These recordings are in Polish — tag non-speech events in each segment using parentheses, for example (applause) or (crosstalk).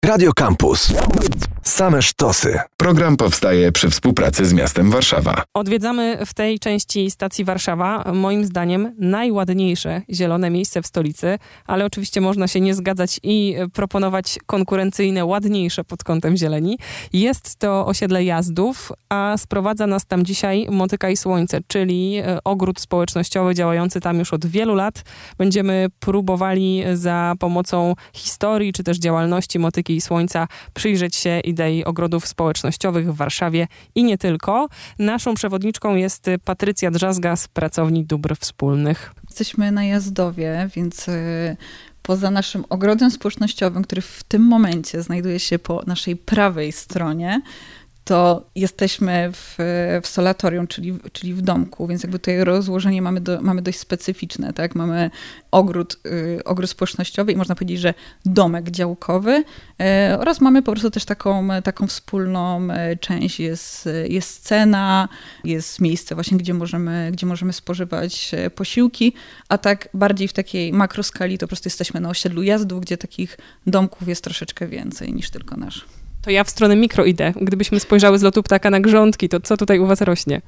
Radio Campus. Same sztosy. Program powstaje przy współpracy z miastem Warszawa. Odwiedzamy w tej części stacji Warszawa, moim zdaniem, najładniejsze zielone miejsce w stolicy, ale oczywiście można się nie zgadzać i proponować konkurencyjne, ładniejsze pod kątem zieleni. Jest to osiedle Jazdów, a sprowadza nas tam dzisiaj Motyka i Słońce, czyli e, ogród społecznościowy działający tam już od wielu lat. Będziemy próbowali za pomocą historii czy też działalności Motyki i Słońca przyjrzeć się idei ogrodów społecznościowych w Warszawie i nie tylko. Naszą przewodniczką jest Patrycja Drzazga z Pracowni Dóbr Wspólnych. Jesteśmy na Jazdowie, więc y, poza naszym ogrodem społecznościowym, który w tym momencie znajduje się po naszej prawej stronie, to jesteśmy w, w solatorium, czyli, czyli w domku, więc jakby tutaj rozłożenie mamy, do, mamy dość specyficzne, tak? Mamy ogród, y, ogród społecznościowy i można powiedzieć, że domek działkowy y, oraz mamy po prostu też taką, taką wspólną y, część, jest, jest scena, jest miejsce właśnie, gdzie możemy, gdzie możemy spożywać posiłki, a tak bardziej w takiej makroskali to po prostu jesteśmy na osiedlu jazdu, gdzie takich domków jest troszeczkę więcej niż tylko nasz. To ja w stronę mikro idę. Gdybyśmy spojrzały z lotu ptaka na grządki, to co tutaj u was rośnie?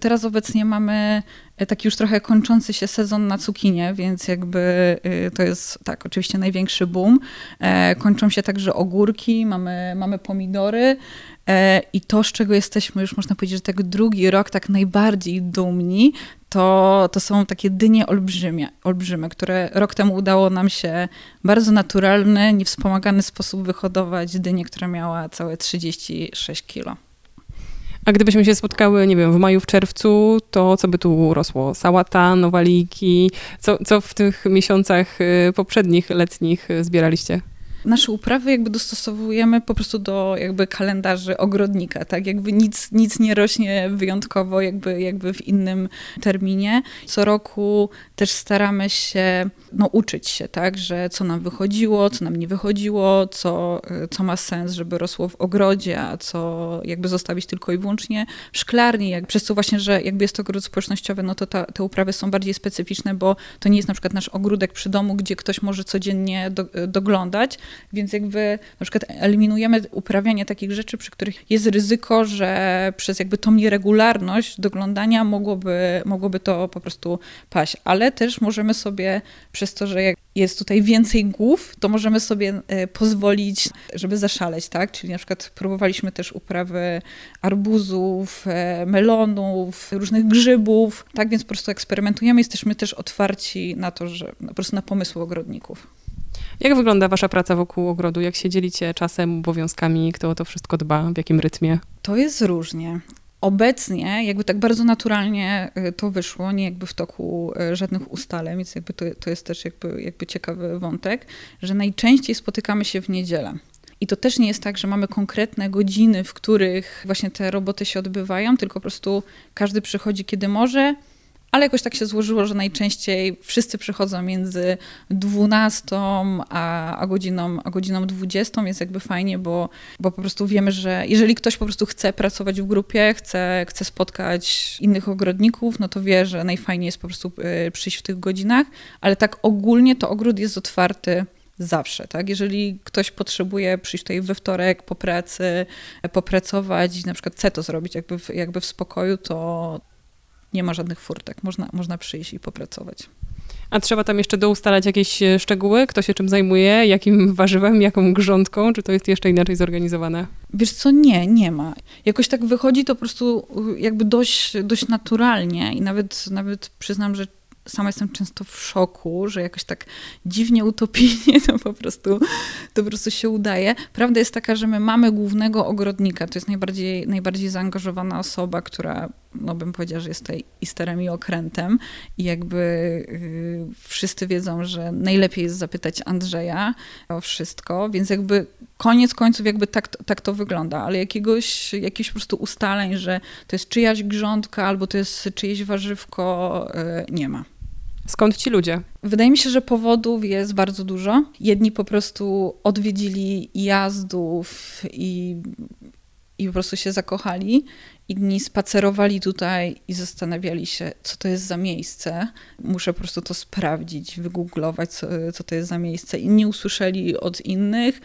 Teraz obecnie mamy e, taki już trochę kończący się sezon na cukinie, więc jakby e, to jest tak, oczywiście największy boom. E, kończą się także ogórki, mamy, mamy pomidory i to, z czego jesteśmy już można powiedzieć, że tak drugi rok tak najbardziej dumni, to, to są takie dynie olbrzymie, olbrzyme, które rok temu udało nam się bardzo naturalny, niewspomagany sposób wyhodować dynię, która miała całe 36 kilo. A gdybyśmy się spotkały, nie wiem, w maju, w czerwcu, to co by tu rosło? Sałata, nowaliki? Co, co w tych miesiącach y, poprzednich, letnich zbieraliście? Nasze uprawy jakby dostosowujemy po prostu do jakby kalendarzy ogrodnika, tak? Jakby nic, nic nie rośnie wyjątkowo jakby, jakby w innym terminie. Co roku też staramy się no, uczyć się, tak? Że co nam wychodziło, co nam nie wychodziło, co, co ma sens, żeby rosło w ogrodzie, a co jakby zostawić tylko i wyłącznie w szklarni. Jak, przez co właśnie, że jakby jest to ogród społecznościowy, no to ta, te uprawy są bardziej specyficzne, bo to nie jest na przykład nasz ogródek przy domu, gdzie ktoś może codziennie do, doglądać, więc jakby na przykład eliminujemy uprawianie takich rzeczy, przy których jest ryzyko, że przez jakby tą nieregularność doglądania mogłoby, mogłoby to po prostu paść. Ale też możemy sobie przez to, że jest tutaj więcej głów, to możemy sobie e, pozwolić, żeby zaszaleć, tak? Czyli na przykład próbowaliśmy też uprawy arbuzów, e, melonów, różnych grzybów, tak? Więc po prostu eksperymentujemy, jesteśmy też otwarci na to, że po prostu na pomysły ogrodników. Jak wygląda wasza praca wokół ogrodu? Jak się dzielicie czasem, obowiązkami? Kto o to wszystko dba? W jakim rytmie? To jest różnie. Obecnie jakby tak bardzo naturalnie y, to wyszło, nie jakby w toku y, żadnych ustaleń, więc jakby to, to jest też jakby, jakby ciekawy wątek, że najczęściej spotykamy się w niedzielę. I to też nie jest tak, że mamy konkretne godziny, w których właśnie te roboty się odbywają, tylko po prostu każdy przychodzi kiedy może, ale jakoś tak się złożyło, że najczęściej wszyscy przychodzą między 12 a, a, godziną, a godziną 20, jest jakby fajnie, bo, bo po prostu wiemy, że jeżeli ktoś po prostu chce pracować w grupie, chce, chce spotkać innych ogrodników, no to wie, że najfajniej jest po prostu y, przyjść w tych godzinach, ale tak ogólnie to ogród jest otwarty zawsze, tak? Jeżeli ktoś potrzebuje przyjść tutaj we wtorek po pracy, popracować i na przykład chce to zrobić jakby w, jakby w spokoju, to, nie ma żadnych furtek. Można, można przyjść i popracować. A trzeba tam jeszcze doustalać jakieś e, szczegóły? Kto się czym zajmuje? Jakim (laughs) warzywem? Jaką grządką? Czy to jest jeszcze inaczej zorganizowane? Wiesz co, nie, nie ma. Jakoś tak wychodzi to po prostu y, jakby dość, dość naturalnie i nawet, nawet przyznam, że sama jestem często w szoku, że jakoś tak dziwnie utopijnie to po prostu, to po prostu się udaje. Prawda jest taka, że my mamy głównego ogrodnika, to jest najbardziej, najbardziej zaangażowana osoba, która, no bym powiedziała, że jest tutaj isterem i okrętem i jakby yy, wszyscy wiedzą, że najlepiej jest zapytać Andrzeja o wszystko, więc jakby koniec końców jakby tak, tak to wygląda, ale jakiegoś, jakichś po prostu ustaleń, że to jest czyjaś grządka albo to jest czyjeś warzywko, yy, nie ma. Skąd ci ludzie? Wydaje mi się, że powodów jest bardzo dużo. Jedni po prostu odwiedzili jazdów i, i po prostu się zakochali. Inni spacerowali tutaj i zastanawiali się, co to jest za miejsce. Muszę po prostu to sprawdzić, wygooglować, co, co to jest za miejsce. Inni usłyszeli od innych,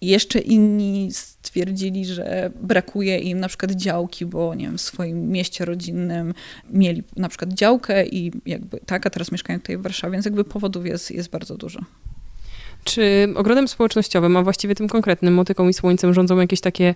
jeszcze inni stwierdzili, że brakuje im na przykład działki, bo nie wiem, w swoim mieście rodzinnym mieli na przykład działkę i jakby tak, a teraz mieszkają tutaj w Warszawie, więc jakby powodów jest, jest bardzo dużo. Czy ogrodem społecznościowym, a właściwie tym konkretnym motyką i słońcem rządzą jakieś takie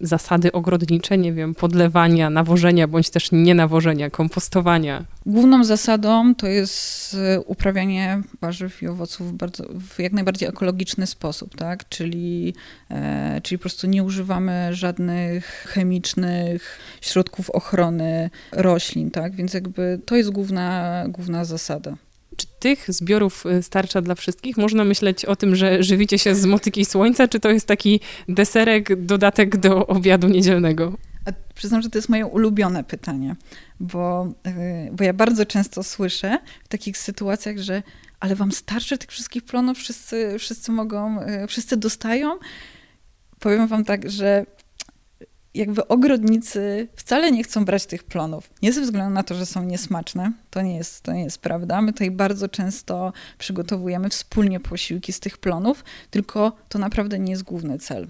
zasady ogrodnicze, nie wiem, podlewania, nawożenia, bądź też nienawożenia, kompostowania? Główną zasadą to jest e, uprawianie warzyw i owoców w, bardzo, w jak najbardziej ekologiczny sposób, tak? Czyli, e, czyli po prostu nie używamy żadnych chemicznych środków ochrony roślin, tak? Więc jakby to jest główna, główna zasada. Czy tych zbiorów y, starcza dla wszystkich? Można myśleć o tym, że żywicie się z motyki słońca, czy to jest taki deserek, dodatek do obiadu niedzielnego? A przyznam, że to jest moje ulubione pytanie, bo, y, bo ja bardzo często słyszę w takich sytuacjach, że ale wam starczy tych wszystkich plonów, wszyscy, wszyscy mogą, y, wszyscy dostają. Powiem wam tak, że jakby ogrodnicy wcale nie chcą brać tych plonów. Nie ze względu na to, że są niesmaczne. To nie jest, to nie jest prawda. My tutaj bardzo często przygotowujemy wspólnie posiłki z tych plonów, tylko to naprawdę nie jest główny cel.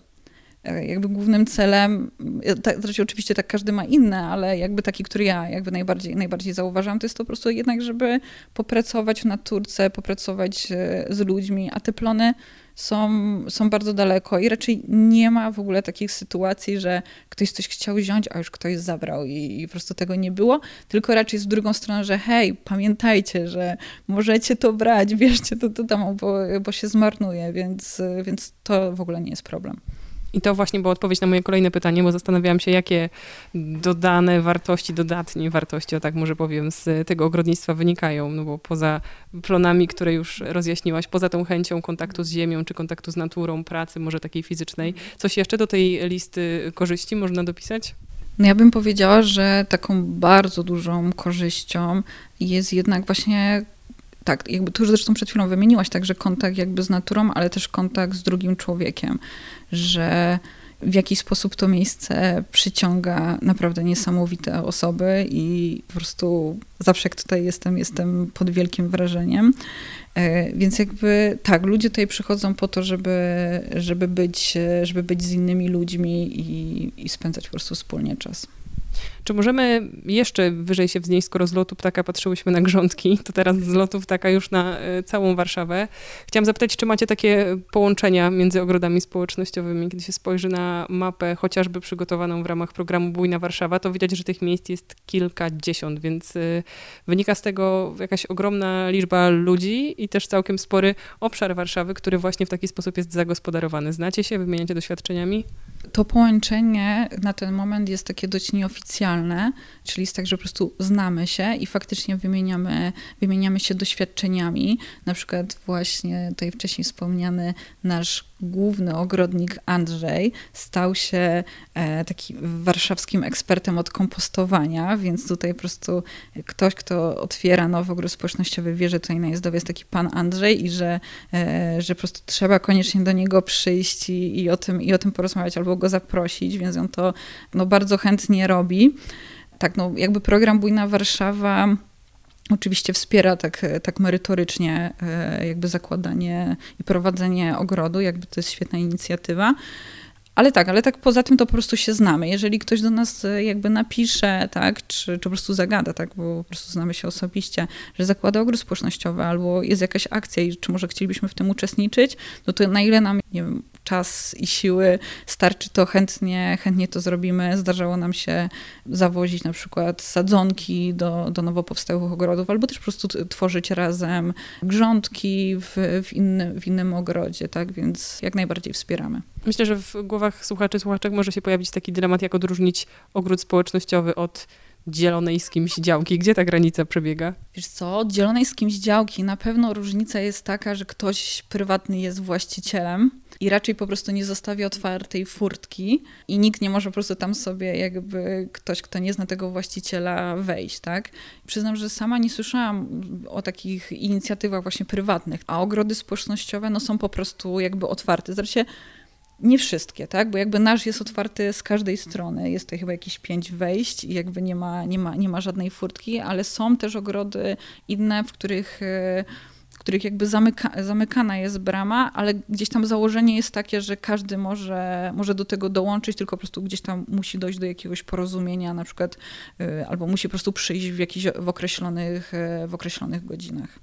Jakby głównym celem, tak, znaczy oczywiście tak każdy ma inne, ale jakby taki, który ja jakby najbardziej, najbardziej zauważam, to jest to po prostu jednak, żeby popracować w naturce, popracować e, z ludźmi, a te plony są, są bardzo daleko i raczej nie ma w ogóle takich sytuacji, że ktoś coś chciał wziąć, a już ktoś zabrał i, i po prostu tego nie było, tylko raczej w drugą stronę, że hej, pamiętajcie, że możecie to brać, (laughs) bierzcie to do domu, bo, bo się zmarnuje, więc, więc to w ogóle nie jest problem. I to właśnie była odpowiedź na moje kolejne pytanie, bo zastanawiałam się, jakie dodane wartości, dodatnie wartości, o tak może powiem, z tego ogrodnictwa wynikają, no bo poza plonami, które już rozjaśniłaś, poza tą chęcią kontaktu z ziemią, czy kontaktu z naturą, pracy, może takiej fizycznej, coś jeszcze do tej listy korzyści można dopisać? No ja bym powiedziała, że taką bardzo dużą korzyścią jest jednak właśnie tak, jakby tu już zresztą przed chwilą wymieniłaś także kontakt jakby z naturą, ale też kontakt z drugim człowiekiem, że w jakiś sposób to miejsce przyciąga naprawdę niesamowite osoby i po prostu zawsze jak tutaj jestem, jestem pod wielkim wrażeniem. E, więc jakby tak, ludzie tutaj przychodzą po to, żeby, żeby, być, żeby być z innymi ludźmi i, i spędzać po prostu wspólnie czas. Czy możemy jeszcze wyżej się wznieść, skoro z lotu ptaka patrzyłyśmy na grządki, to teraz z lotu ptaka już na e, całą Warszawę. Chciałam zapytać, czy macie takie połączenia między ogrodami społecznościowymi? Kiedy się spojrzy na mapę, chociażby przygotowaną w ramach programu Bujna Warszawa, to widać, że tych miejsc jest kilkadziesiąt, więc e, wynika z tego jakaś ogromna liczba ludzi i też całkiem spory obszar Warszawy, który właśnie w taki sposób jest zagospodarowany. Znacie się, wymieniacie doświadczeniami? To połączenie na ten moment jest takie dość nieoficjalne, czyli jest tak, że po prostu znamy się i faktycznie wymieniamy, wymieniamy się doświadczeniami. Na przykład właśnie tutaj wcześniej wspomniany nasz główny ogrodnik Andrzej stał się e, takim warszawskim ekspertem od kompostowania, więc tutaj po prostu ktoś, kto otwiera nowy ogród społecznościowy wie, że tutaj na Jezdowie jest taki pan Andrzej i że, e, że po prostu trzeba koniecznie do niego przyjść i, i, o, tym, i o tym porozmawiać albo go zaprosić, więc on to no, bardzo chętnie robi. Tak, no jakby program Bujna Warszawa oczywiście wspiera tak, tak merytorycznie e, jakby zakładanie i prowadzenie ogrodu, jakby to jest świetna inicjatywa. Ale tak, ale tak poza tym to po prostu się znamy. Jeżeli ktoś do nas e, jakby napisze, tak, czy, czy po prostu zagada, tak, bo po prostu znamy się osobiście, że zakłada ogród społecznościowy albo jest jakaś akcja i czy może chcielibyśmy w tym uczestniczyć, no to na ile nam, nie wiem, czas i siły starczy, to chętnie, chętnie to zrobimy. Zdarzało nam się zawozić na przykład sadzonki do, do nowo powstałych ogrodów, albo też po prostu tworzyć razem grządki w, w, inny, w innym ogrodzie, tak, więc jak najbardziej wspieramy. Myślę, że w głowach słuchaczy, słuchaczek może się pojawić taki dylemat, jak odróżnić ogród społecznościowy od dzielonej z kimś działki? Gdzie ta granica przebiega? Wiesz co, dzielonej z kimś działki na pewno różnica jest taka, że ktoś prywatny jest właścicielem i raczej po prostu nie zostawia otwartej furtki i nikt nie może po prostu tam sobie jakby ktoś, kto nie zna tego właściciela wejść, tak? Przyznam, że sama nie słyszałam o takich inicjatywach właśnie prywatnych, a ogrody społecznościowe no są po prostu jakby otwarte. Zresztą nie wszystkie, tak? Bo jakby nasz jest otwarty z każdej strony. Jest tutaj chyba jakieś pięć wejść i jakby nie ma, nie ma, nie ma żadnej furtki, ale są też ogrody inne, w których których jakby zamyka, zamykana jest brama, ale gdzieś tam założenie jest takie, że każdy może, może do tego dołączyć, tylko po prostu gdzieś tam musi dojść do jakiegoś porozumienia, na przykład, y, albo musi po prostu przyjść w, jakiś, w, określonych, y, w określonych godzinach.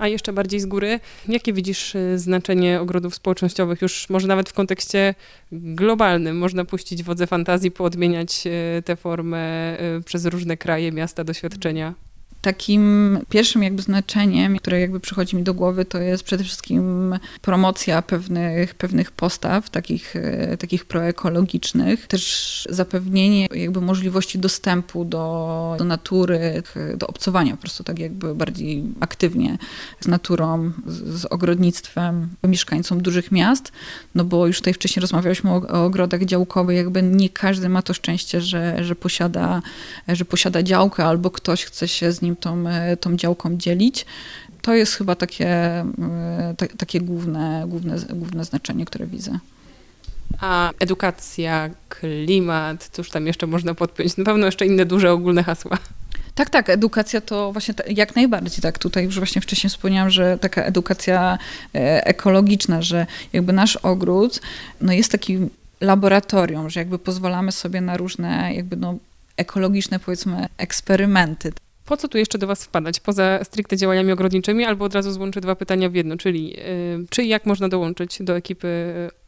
A jeszcze bardziej z góry, jakie widzisz y, znaczenie ogrodów społecznościowych już może nawet w kontekście globalnym? Można puścić wodze fantazji, poodmieniać tę formę przez różne kraje, miasta, doświadczenia? Takim pierwszym jakby znaczeniem, które jakby przychodzi mi do głowy, to jest przede wszystkim promocja pewnych, pewnych postaw, takich, e, takich proekologicznych, też zapewnienie jakby możliwości dostępu do, do natury, do obcowania po prostu tak jakby bardziej aktywnie z naturą, z, z ogrodnictwem mieszkańcom dużych miast, no bo już tutaj wcześniej rozmawialiśmy o, o ogrodach działkowych, jakby nie każdy ma to szczęście, że, że, posiada, że posiada działkę albo ktoś chce się z nim nim tą, e, tą działką dzielić. To jest chyba takie, e, takie główne, główne, główne znaczenie, które widzę. A edukacja, klimat, cóż tam jeszcze można podpiąć? Na pewno jeszcze inne duże ogólne hasła. Tak, tak, edukacja to właśnie jak najbardziej, tak, tutaj już właśnie wcześniej wspomniałam, że taka edukacja e, ekologiczna, że jakby nasz ogród, no jest takim laboratorium, że jakby pozwalamy sobie na różne jakby no ekologiczne powiedzmy eksperymenty po co tu jeszcze do Was wpadać, poza stricte działaniami ogrodniczymi, albo od razu złączę dwa pytania w jedno, czyli y, czy i jak można dołączyć do ekipy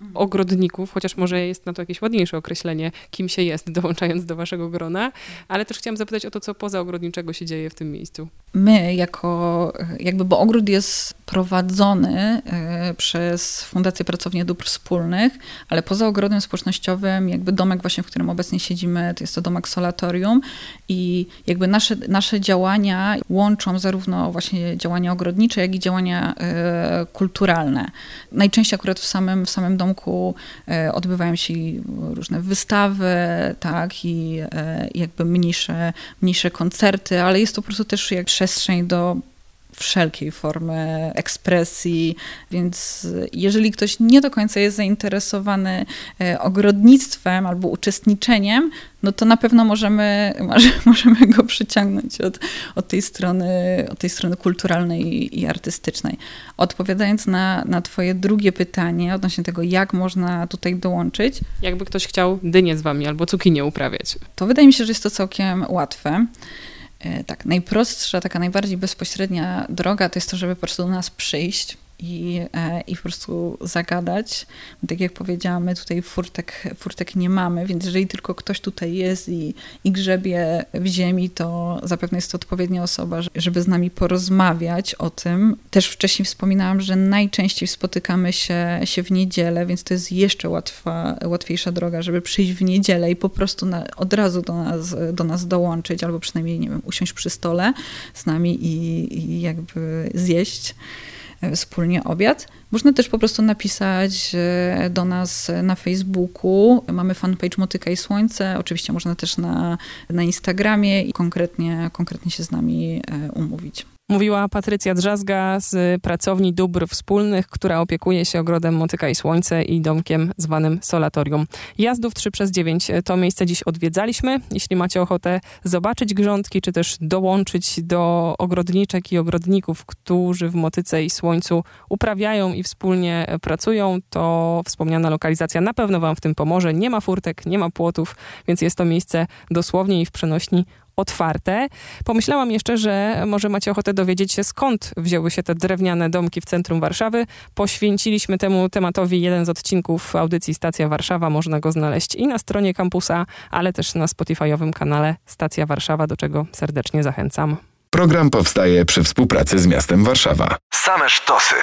mhm. ogrodników, chociaż może jest na to jakieś ładniejsze określenie, kim się jest, (laughs) dołączając do Waszego grona, ale też chciałam zapytać o to, co poza ogrodniczego się dzieje w tym miejscu. My jako, jakby, bo ogród jest prowadzony y, przez Fundację Pracownie Dóbr Wspólnych, ale poza ogrodem społecznościowym, jakby domek właśnie, w którym obecnie siedzimy, to jest to domek Solatorium i jakby nasze, nasze działania działania łączą zarówno właśnie działania ogrodnicze, jak i działania e, kulturalne. Najczęściej akurat w samym, w samym domku e, odbywają się różne wystawy, tak, i e, jakby mniejsze, mniejsze koncerty, ale jest to po prostu też jak przestrzeń do wszelkiej formy ekspresji, więc jeżeli ktoś nie do końca jest zainteresowany ogrodnictwem albo uczestniczeniem, no to na pewno możemy, (laughs) możemy go przyciągnąć od, od, tej, strony, od tej strony kulturalnej i artystycznej. Odpowiadając na, na Twoje drugie pytanie odnośnie tego, jak można tutaj dołączyć. Jakby ktoś chciał dynię z Wami albo cukinię uprawiać. To wydaje mi się, że jest to całkiem łatwe. E, tak, najprostsza, taka najbardziej bezpośrednia droga to jest to, żeby po prostu do nas przyjść, i, e, i po prostu zagadać. Tak jak powiedziałam, my tutaj furtek, furtek nie mamy, więc jeżeli tylko ktoś tutaj jest i, i grzebie w ziemi, to zapewne jest to odpowiednia osoba, żeby z nami porozmawiać o tym. Też wcześniej wspominałam, że najczęściej spotykamy się, się w niedzielę, więc to jest jeszcze łatwa, łatwiejsza droga, żeby przyjść w niedzielę i po prostu na, od razu do nas, do nas dołączyć, albo przynajmniej, nie wiem, usiąść przy stole z nami i, i jakby zjeść. Wspólnie obiad. Można też po prostu napisać e, do nas na Facebooku. Mamy fanpage Motyka i Słońce. Oczywiście można też na, na Instagramie i konkretnie, konkretnie się z nami e, umówić. Mówiła Patrycja Drzazga z pracowni dóbr wspólnych, która opiekuje się ogrodem Motyka i Słońce i domkiem zwanym Solatorium. Jazdów 3 przez 9 to miejsce dziś odwiedzaliśmy. Jeśli macie ochotę zobaczyć grządki, czy też dołączyć do ogrodniczek i ogrodników, którzy w Motyce i Słońcu uprawiają i wspólnie pracują, to wspomniana lokalizacja na pewno Wam w tym pomoże. Nie ma furtek, nie ma płotów, więc jest to miejsce dosłownie i w przenośni otwarte. Pomyślałam jeszcze, że może macie ochotę dowiedzieć się, skąd wzięły się te drewniane domki w centrum Warszawy. Poświęciliśmy temu tematowi jeden z odcinków audycji Stacja Warszawa. Można go znaleźć i na stronie kampusa, ale też na Spotify'owym kanale Stacja Warszawa, do czego serdecznie zachęcam. Program powstaje przy współpracy z miastem Warszawa. Same sztosy.